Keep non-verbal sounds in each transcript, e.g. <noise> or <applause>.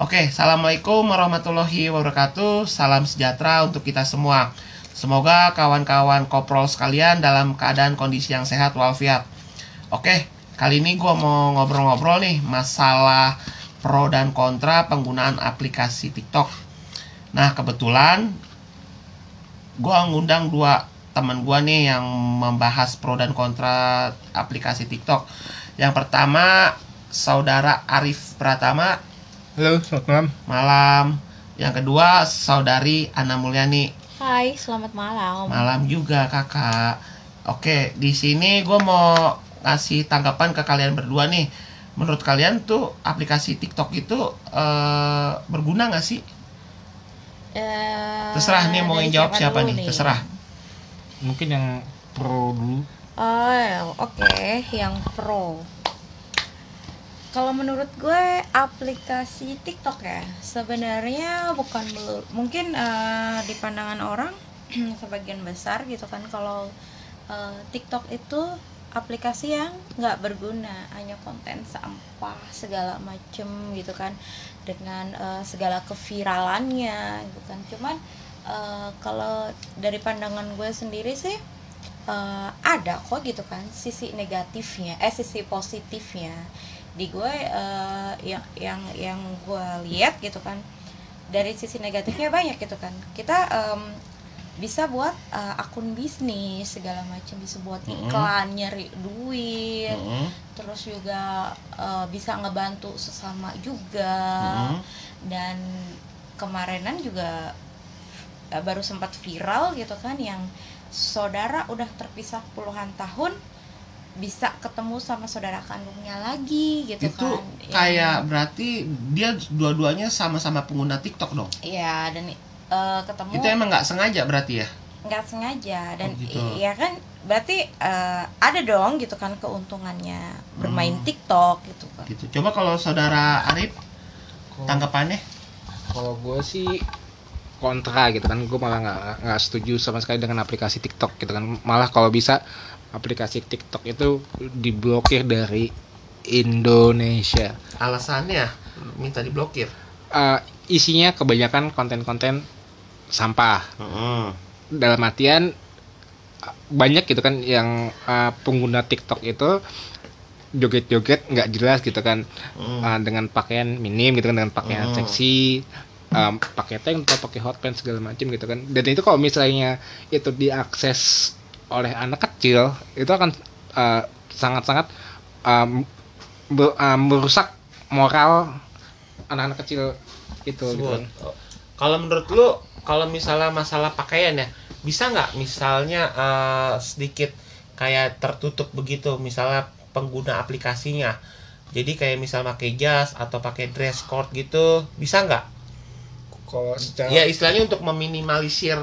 Oke, assalamualaikum warahmatullahi wabarakatuh. Salam sejahtera untuk kita semua. Semoga kawan-kawan koprol sekalian dalam keadaan kondisi yang sehat walafiat. Oke, kali ini gue mau ngobrol-ngobrol nih masalah pro dan kontra penggunaan aplikasi TikTok. Nah, kebetulan gue ngundang dua teman gue nih yang membahas pro dan kontra aplikasi TikTok. Yang pertama, saudara Arif Pratama Halo, selamat malam. malam. Yang kedua, saudari Ana Mulyani Hai, selamat malam. malam juga kakak. Oke, di sini gue mau ngasih tanggapan ke kalian berdua nih. Menurut kalian tuh aplikasi TikTok itu eh, berguna nggak sih? Eh, Terserah nih mau yang jawab siapa dulu nih, terserah. Mungkin yang pro dulu. Oh, oke, yang pro. Kalau menurut gue aplikasi TikTok ya sebenarnya bukan melulu mungkin eh, di pandangan orang <clears throat> sebagian besar gitu kan kalau eh, TikTok itu aplikasi yang nggak berguna hanya konten sampah segala macem gitu kan dengan eh, segala keviralannya gitu kan. Cuman eh, kalau dari pandangan gue sendiri sih eh, ada kok gitu kan sisi negatifnya eh sisi positifnya di gue eh, yang yang yang gue lihat gitu kan dari sisi negatifnya banyak gitu kan. Kita em, bisa buat eh, akun bisnis segala macam bisa buat iklan nyari duit Mm-mm, terus juga eh, bisa ngebantu sesama juga. Mm-mm. dan kemarinan juga eh, baru sempat viral gitu kan yang saudara udah terpisah puluhan tahun bisa ketemu sama saudara kandungnya lagi gitu Itu kan kayak berarti dia dua-duanya sama-sama pengguna TikTok dong. Iya dan eh, ketemu Itu emang nggak sengaja berarti ya? nggak sengaja dan Oh, gitu. ya kan berarti eh, ada dong gitu kan keuntungannya bermain Hmm. TikTok gitu kan Gitu. Coba kalau saudara Arif tanggapannya? Kalau gue sih kontra gitu kan, gue malah nggak nggak setuju sama sekali dengan aplikasi TikTok gitu kan. Malah kalau bisa aplikasi TikTok itu diblokir dari Indonesia. Alasannya minta diblokir. Eh, isinya kebanyakan konten-konten sampah. Mm-mm. Dalam artian banyak gitu kan yang eh, pengguna TikTok itu joget-joget nggak jelas gitu kan Mm. uh, dengan pakaian minim gitu kan dengan pakaian Hmm. seksi um, pakai tank atau pakai hot pants segala macam gitu kan dan itu kalau misalnya itu diakses oleh anak kecil itu akan uh, sangat-sangat um, ber- um, merusak moral anak-anak kecil itu gitu kan. Kalau menurut lu, kalau misalnya masalah pakaian ya, bisa nggak misalnya eh, sedikit kayak tertutup begitu, misalnya pengguna aplikasinya. Jadi kayak misal pakai jas atau pakai dress code gitu, bisa nggak? Kalau secara Ya istilahnya untuk meminimalisir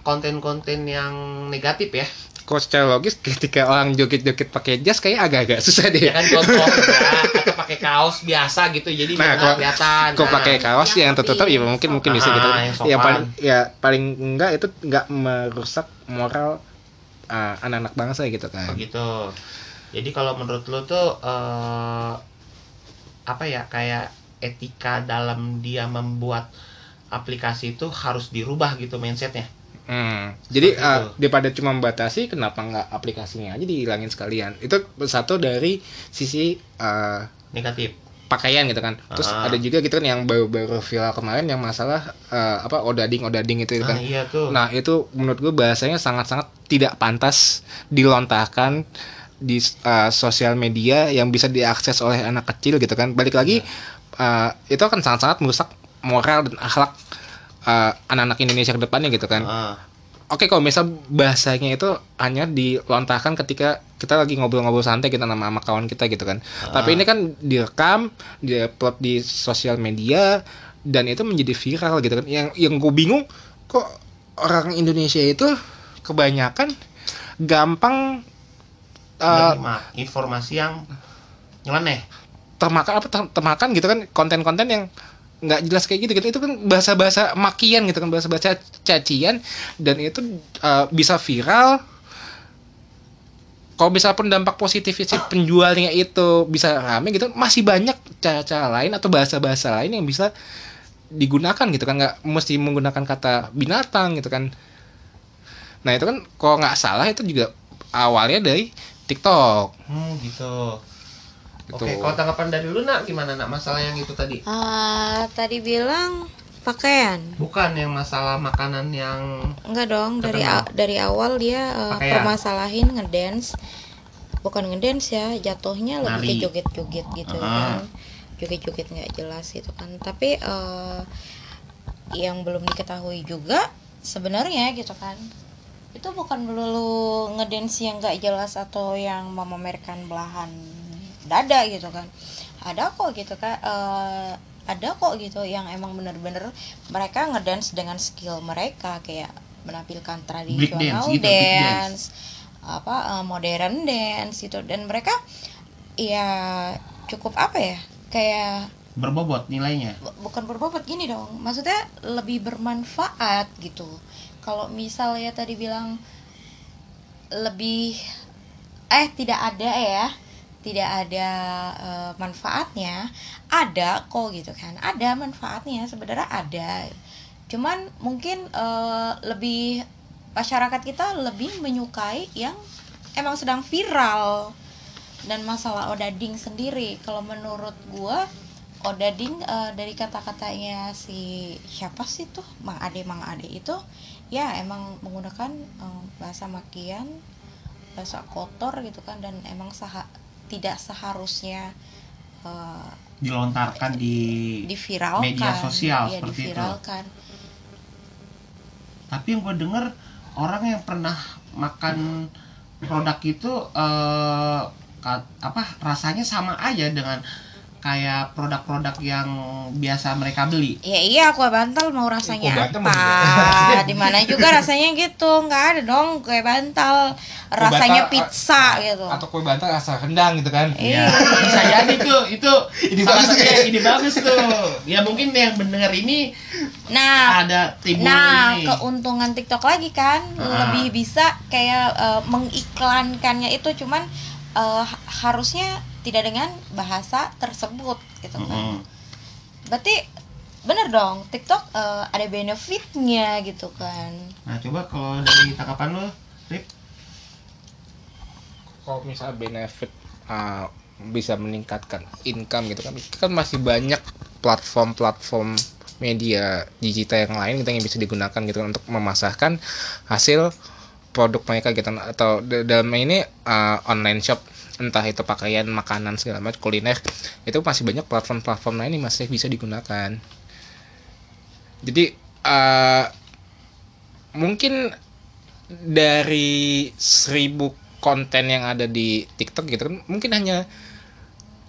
konten-konten yang negatif ya. kalau secara logis ketika orang joget-joget pakai jas kayak agak-agak susah deh Ya kan contoh ya, atau pakai kaos biasa gitu, jadi Nah, kalau- kelihatan. Kok Nah, pakai kaos Yang yang tertutup ya mungkin mungkin bisa gitu. Ah, yang sopan. Ya paling ya paling enggak itu enggak merusak moral uh, anak-anak bangsa gitu kan. begitu jadi kalau menurut lo tuh eh, apa ya kayak etika dalam dia membuat aplikasi itu harus dirubah gitu mindsetnya Hmm. Jadi Seperti uh, daripada cuma membatasi kenapa enggak aplikasinya aja dihilangin sekalian. Itu satu dari sisi uh, negatif pakaian gitu kan. Terus Ah. ada juga gitu kan yang baru-baru viral kemarin yang masalah uh, apa odading odading itu nah kan. iya tuh Nah, itu menurut gue bahasanya sangat-sangat tidak pantas dilontarkan di uh, sosial media yang bisa diakses oleh anak kecil gitu kan. Balik lagi uh, itu akan sangat-sangat merusak moral dan akhlak uh, anak-anak Indonesia ke depannya gitu kan. Ah, Oke, kalau misal bahasanya itu hanya dilontarkan ketika kita lagi ngobrol-ngobrol santai kita sama, sama kawan kita gitu kan. Tapi ini kan direkam, diupload di sosial media dan itu menjadi viral gitu kan. Yang yang gue bingung kok orang Indonesia itu kebanyakan gampang uh, menerima informasi yang nyeleneh termakan apa ter- termakan gitu kan konten-konten yang nggak jelas kayak gitu gitu. Itu kan bahasa-bahasa makian gitu kan bahasa-bahasa cacian. Dan itu uh, bisa viral. Kalau bisa pun dampak positif si penjualnya itu bisa rame gitu masih banyak cara-cara lain atau bahasa-bahasa lain yang bisa digunakan gitu kan. Nggak mesti menggunakan kata binatang gitu kan. Nah itu kan kalau nggak salah itu juga awalnya dari TikTok. Hmm, gitu. Gitu. Oke, kalau tanggapan dari lu nak gimana nak masalah yang itu tadi? Ah, tadi bilang pakaian Bukan yang masalah makanan yang enggak dong dari a- dari awal dia Pakaian. permasalahin ngedance bukan ngedance ya jatuhnya lebih ke joget-joget gitu Ah. kan joget-joget nggak jelas gitu kan tapi eh, yang belum diketahui juga sebenarnya gitu kan itu bukan melulu ngedance yang nggak jelas atau yang memamerkan belahan dada gitu kan. Ada kok gitu kan eh, ada kok gitu yang emang bener-bener mereka ngedance dengan skill mereka kayak menampilkan tradisional dance gitu, dance. apa eh, modern dance gitu. Dan mereka ya cukup apa ya kayak berbobot nilainya. bu- bukan berbobot gini dong. Maksudnya lebih bermanfaat gitu. Kalau misalnya tadi bilang lebih eh tidak ada ya tidak ada eh, manfaatnya ada kok gitu kan. Ada manfaatnya sebenarnya ada. Cuman mungkin eh, lebih masyarakat kita lebih menyukai yang emang sedang viral dan masalah odading sendiri. Kalau menurut gua odading eh, dari kata-katanya si siapa sih tuh? Mang Ade Mang Ade itu ya emang menggunakan eh, bahasa makian bahasa kotor gitu kan dan emang saha, tidak seharusnya eh, Dilontarkan di diviralkan Media sosial ya, seperti itu. diviralkan tapi yang gue denger orang yang pernah makan produk itu ka- apa rasanya sama aja dengan kayak produk-produk yang biasa mereka beli Ya iya kue bantal mau rasanya Kue bantal apa? mau <laughs> Di mana juga rasanya gitu, nggak ada dong kue bantal rasanya bantal, pizza gitu. atau kue bantal rasa rendang gitu kan Iya. bisa jadi tuh itu Ini salah bagus ya. ini bagus tuh ya mungkin yang mendengar ini Nah, ada timbul nah ini keuntungan TikTok lagi kan Ah. lebih bisa kayak eh, mengiklankannya itu cuman eh, ha- harusnya tidak dengan bahasa tersebut gitu kan. Mm-mm. Berarti bener dong TikTok eh, ada benefitnya gitu kan. nah coba kalau dari tanggapan lo Rip kalau misalnya benefit uh, bisa meningkatkan income gitu kan kan masih banyak platform-platform media digital yang lain gitu yang bisa digunakan gitu kan untuk memasarkan hasil produk mereka gitu atau da- dalam ini uh, online shop entah itu pakaian makanan segala macam kuliner itu masih banyak platform-platform lain yang masih bisa digunakan jadi uh, mungkin dari seribu konten yang ada di TikTok gitu kan mungkin hanya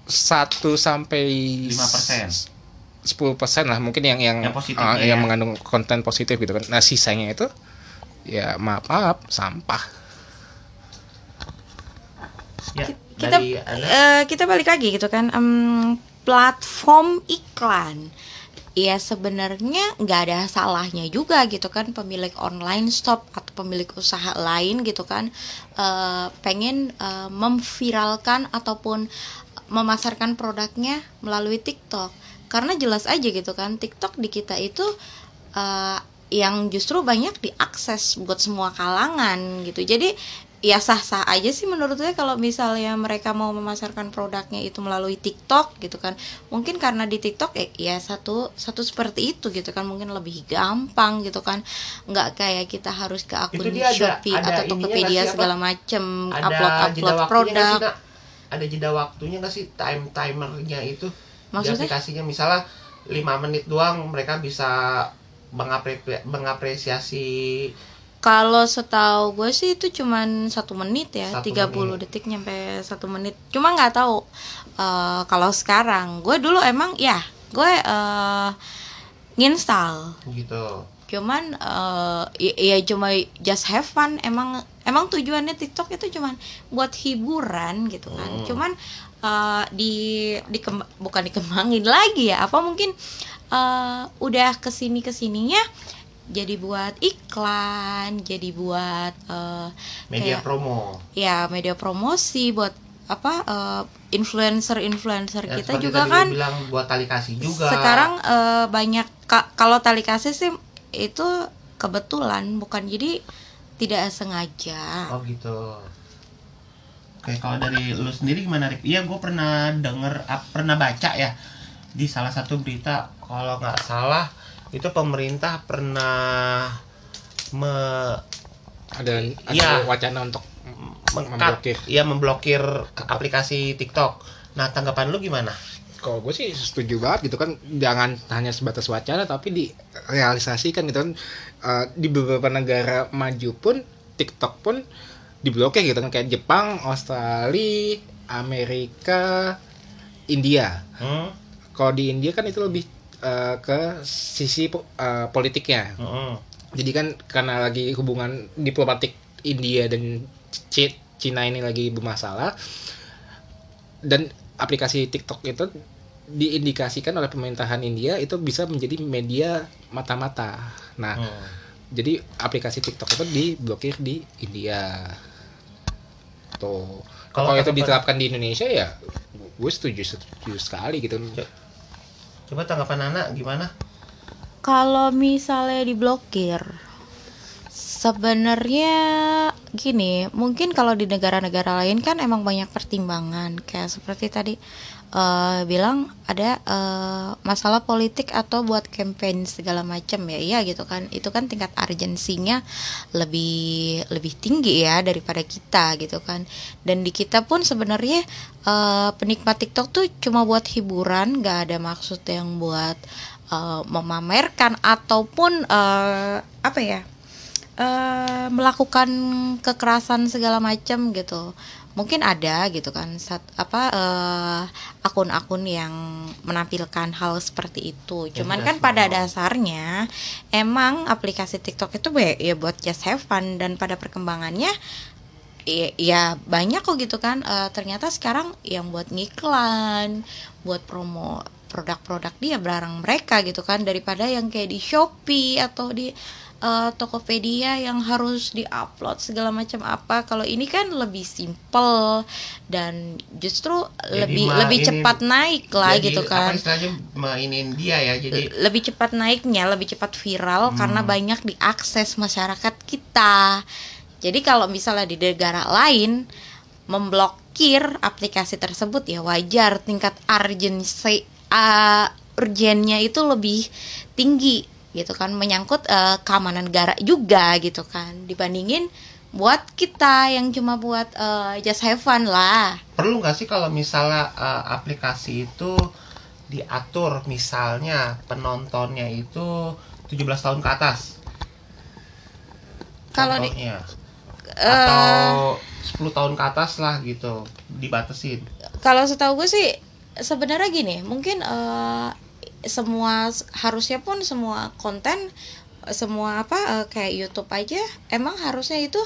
1 sampai 5%. 10% lah mungkin yang yang Yang ah, yang ya. mengandung konten positif gitu kan. Nah, sisanya itu ya maaf maaf sampah. Ya kita eh, kita balik lagi gitu kan em, platform iklan. Ya sebenarnya nggak ada salahnya juga gitu kan pemilik online shop atau pemilik usaha lain gitu kan eh, pengen eh, memviralkan ataupun memasarkan produknya melalui TikTok. Karena jelas aja gitu kan TikTok di kita itu eh, yang justru banyak diakses buat semua kalangan gitu. Jadi ya sah-sah aja sih menurut gue kalau misalnya mereka mau memasarkan produknya itu melalui TikTok gitu kan. Mungkin karena di TikTok eh, ya satu satu seperti itu gitu kan. Mungkin lebih gampang gitu kan. Nggak kayak kita harus ke akun ada- Shopee ada atau Tokopedia segala macem ada upload upload produk. Sih, ada jeda waktunya nggak sih? Time timernya itu. Di Maksudnya? aplikasinya misalnya 5 menit doang mereka bisa mengapre- mengapresiasi Kalau setahu gue sih itu cuman satu menit ya, 30 menit. detik nyampe satu menit. Cuma nggak tahu eh, kalau sekarang. Gue dulu emang ya, gue eh, nginstal. gitu Cuman eh, ya, ya cuma just have fun. Emang emang tujuannya TikTok itu cuman buat hiburan gitu kan. Hmm. Cuman eh, di dikemb- bukan dikembangin <laughs> lagi ya. Apa mungkin eh, udah ke sini ke sininya jadi buat iklan jadi buat eh, Media kayak- promo. ya media promosi buat apa eh, influencer-influencer Ya, kita juga kan bilang buat tali kasih juga. sekarang eh, banyak ka- kalau tali kasih sih itu kebetulan bukan jadi tidak sengaja Oh gitu. Oke, kalau dari lu sendiri gimana, Rik? Iya, gue pernah denger, pernah baca ya di salah satu berita, kalau nggak salah itu pemerintah pernah me ada ada Iya. wacana untuk memblokir. ya memblokir aplikasi TikTok. Nah, tanggapan lu gimana? Kalau gue sih setuju banget gitu kan jangan hanya sebatas wacana tapi direalisasikan gitu kan Eh, di beberapa negara maju pun TikTok pun diblokir gitu kan kayak Jepang, Australia, Amerika, India. Hmm? Kalau di India kan itu lebih eh, ke sisi eh, politiknya. Mm-mm. Jadi kan karena lagi hubungan diplomatik India dan C- Cina ini lagi bermasalah dan aplikasi TikTok itu diindikasikan oleh pemerintahan India itu bisa menjadi media mata-mata. Nah, jadi aplikasi TikTok itu diblokir di India. Tuh. Kalau itu diterapkan di Indonesia ya gue setuju setuju sekali gitu. Coba tanggapan Nana gimana? Kalau misalnya diblokir, sebenarnya gini, mungkin kalau di negara-negara lain kan emang banyak pertimbangan, kayak seperti tadi eh, bilang ada eh, masalah politik atau buat campaign segala macam ya, iya gitu kan, itu kan tingkat urgensinya lebih lebih tinggi ya daripada kita gitu kan, dan di kita pun sebenarnya eh, penikmat TikTok tuh cuma buat hiburan, nggak ada maksud yang buat eh, memamerkan ataupun eh, apa ya eh, melakukan kekerasan segala macam gitu. Mungkin ada gitu kan sat, apa eh, akun-akun yang menampilkan hal seperti itu. Cuman kan pada dasarnya emang aplikasi TikTok itu be- ya buat just have fun. Dan pada perkembangannya ya, ya banyak kok gitu kan. Eh, ternyata sekarang yang buat ngiklan buat promo produk-produk dia barang mereka gitu kan. Daripada yang kayak di Shopee atau di eh, Tokopedia yang harus diupload segala macam apa kalau ini kan lebih simple dan justru Jadi lebih lebih ini- cepat naik lah Jadi, gitu Apa kan istilahnya mainin dia ya, jadi lebih cepat naiknya, lebih cepat viral Hmm. karena banyak diakses masyarakat kita. Jadi kalau misalnya di negara lain memblokir aplikasi tersebut ya wajar tingkat urgency uh, urgennya itu lebih tinggi gitu kan menyangkut uh, keamanan negara juga gitu kan dibandingin buat kita yang cuma buat uh, just have fun lah. perlu nggak sih kalau misalnya eh, aplikasi itu diatur? Misalnya penontonnya itu 17 tahun ke atas. Kalau di atau 10 tahun ke atas lah gitu dibatasin. kalau setahu gue sih sebenarnya gini mungkin eh, semua harusnya pun semua konten semua apa eh, kayak YouTube aja emang harusnya itu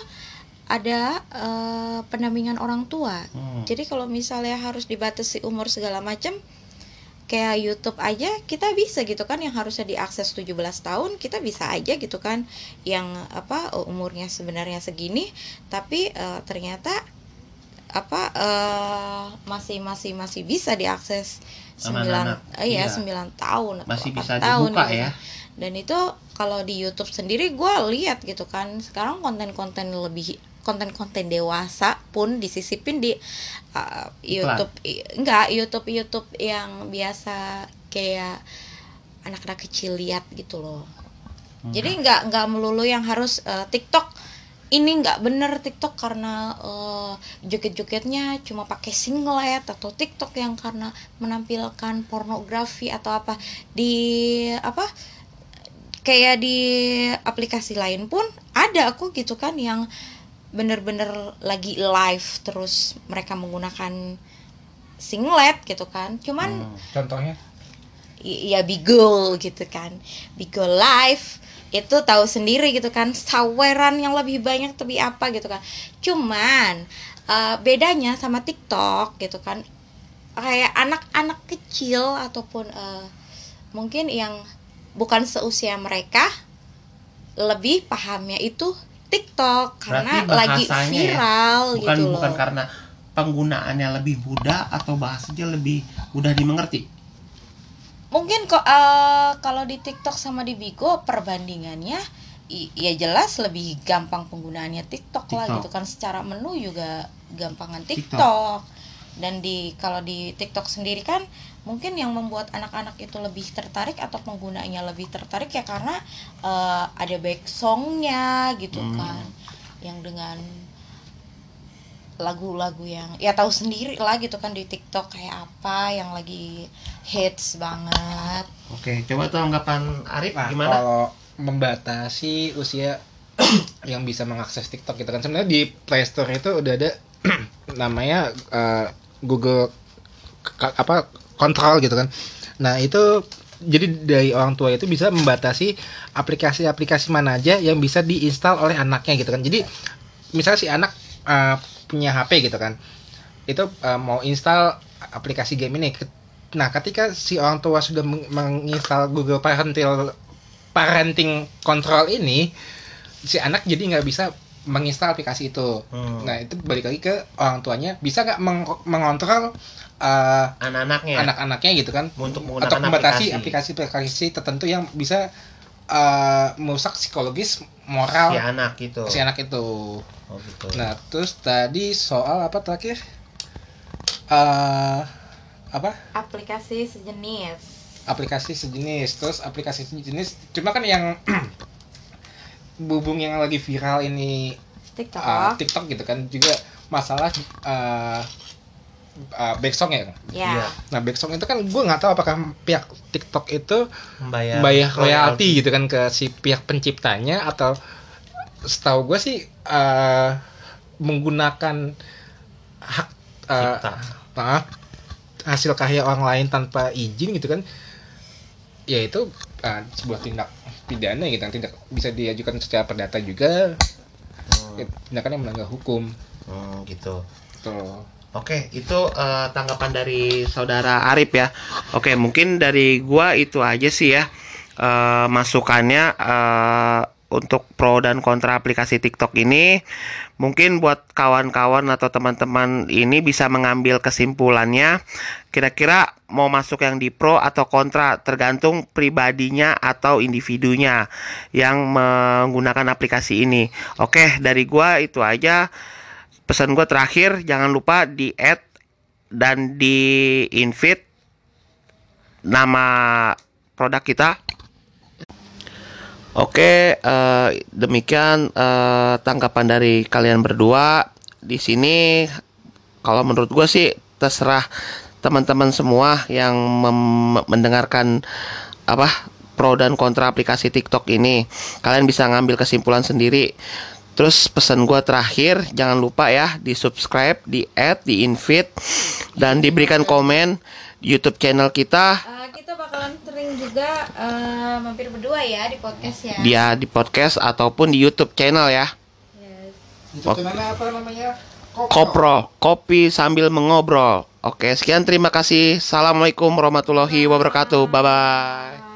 ada eh, pendampingan orang tua Hmm. jadi kalau misalnya harus dibatasi umur segala macam kayak YouTube aja kita bisa gitu kan yang harusnya diakses 17 tahun kita bisa aja gitu kan yang apa umurnya sebenarnya segini tapi eh, ternyata apa eh, masih masih masih bisa diakses 9 eh, iya iya. 9 tahun atau masih 8 bisa tahun dibuka gitu. ya. Dan itu kalau di YouTube sendiri gue lihat gitu kan sekarang konten-konten lebih konten-konten dewasa pun disisipin di uh, YouTube i- enggak YouTube YouTube yang biasa kayak anak-anak kecil lihat gitu loh. Hmm. jadi nggak nggak melulu yang harus uh, TikTok ini nggak bener TikTok karena uh, joget-jogetnya cuma pakai singlet atau TikTok yang karena menampilkan pornografi atau apa. Di apa kayak di aplikasi lain pun ada aku gitu kan yang bener-bener lagi live terus mereka menggunakan singlet gitu kan. Cuman Hmm. Contohnya? I- ya Bigol gitu kan. Bigol live itu tahu sendiri gitu kan saweran yang lebih banyak tapi apa gitu kan cuman eh, bedanya sama TikTok gitu kan kayak anak-anak kecil ataupun eh, mungkin yang bukan seusia mereka lebih pahamnya itu TikTok karena lagi ya, viral bukan gitu loh. bukan karena penggunaannya lebih mudah atau bahasanya lebih mudah dimengerti Mungkin kok eh, kalau di TikTok sama di Bigo perbandingannya ya jelas lebih gampang penggunaannya TikTok, lah TikTok. gitu kan secara menu juga gampangan TikTok. TikTok. Dan di kalau di TikTok sendiri kan mungkin yang membuat anak-anak itu lebih tertarik atau penggunanya lebih tertarik ya karena eh, ada back songnya gitu Hmm. kan yang dengan lagu-lagu yang ya tahu sendiri lah gitu kan di TikTok kayak apa yang lagi hits banget. oke coba tuh anggapan Arif Nah, gimana kalau membatasi usia <clears throat> yang bisa mengakses TikTok gitu kan sebenarnya di Play Store itu udah ada <clears throat> namanya eh, Google apa kontrol gitu kan. Nah, itu jadi dari orang tua itu bisa membatasi aplikasi-aplikasi mana aja yang bisa diinstal oleh anaknya gitu kan. Jadi misalnya si anak eh, punya HP gitu kan. Itu eh, mau install aplikasi game ini. Nah, ketika si orang tua sudah meng- menginstal Google Parental parenting control ini, si anak jadi nggak bisa menginstal aplikasi itu. Hmm. Nah, itu balik lagi ke orang tuanya bisa nggak meng- mengontrol eh, anak-anaknya anak-anaknya gitu kan untuk atau membatasi aplikasi aplikasi-aplikasi tertentu yang bisa eh, merusak psikologis moral si anak gitu si anak itu. Oh gitu Nah, terus tadi soal apa terakhir? eh apa? Aplikasi sejenis. Aplikasi sejenis. Terus aplikasi sejenis cuma kan yang <clears throat> bubung yang lagi viral ini TikTok. uh, TikTok gitu kan juga masalah uh, uh, backsong ya. ya. Iya. Nah backsong itu kan gue nggak tahu apakah pihak TikTok itu membayar bayar royalti gitu kan ke si pihak penciptanya atau setahu gue sih uh, menggunakan hak uh, nah, hasil karya orang lain tanpa izin gitu kan ya itu uh, sebuah tindak pidana gitu kan tindak bisa diajukan secara perdata juga Hmm, ya, tindakan yang melanggar hukum. Hmm, gitu. Tuh Oke, itu eh, tanggapan dari saudara Arif ya. Oke, mungkin dari gua itu aja sih ya eh, masukannya eh, untuk pro dan kontra aplikasi TikTok ini. Mungkin buat kawan-kawan atau teman-teman ini bisa mengambil kesimpulannya. Kira-kira mau masuk yang di pro atau kontra tergantung pribadinya atau individunya yang menggunakan aplikasi ini. Oke, dari gua itu aja pesan gue terakhir jangan lupa di add dan di invite nama produk kita oke eh, demikian eh, tanggapan dari kalian berdua. Di sini kalau menurut gue sih terserah teman-teman semua yang mendengarkan apa pro dan kontra aplikasi TikTok ini. Kalian bisa ngambil kesimpulan sendiri. Terus pesan gua terakhir jangan lupa ya di subscribe, di add, di invite dan diberikan komen di YouTube channel kita. Eh, kita bakalan sering juga eh, mampir berdua ya di podcast ya. dia di podcast ataupun di YouTube channel ya. Yes. itu Oke. namanya apa namanya Kopro, kopi sambil mengobrol. Oke, sekian terima kasih. Assalamualaikum warahmatullahi wabarakatuh. Bye bye.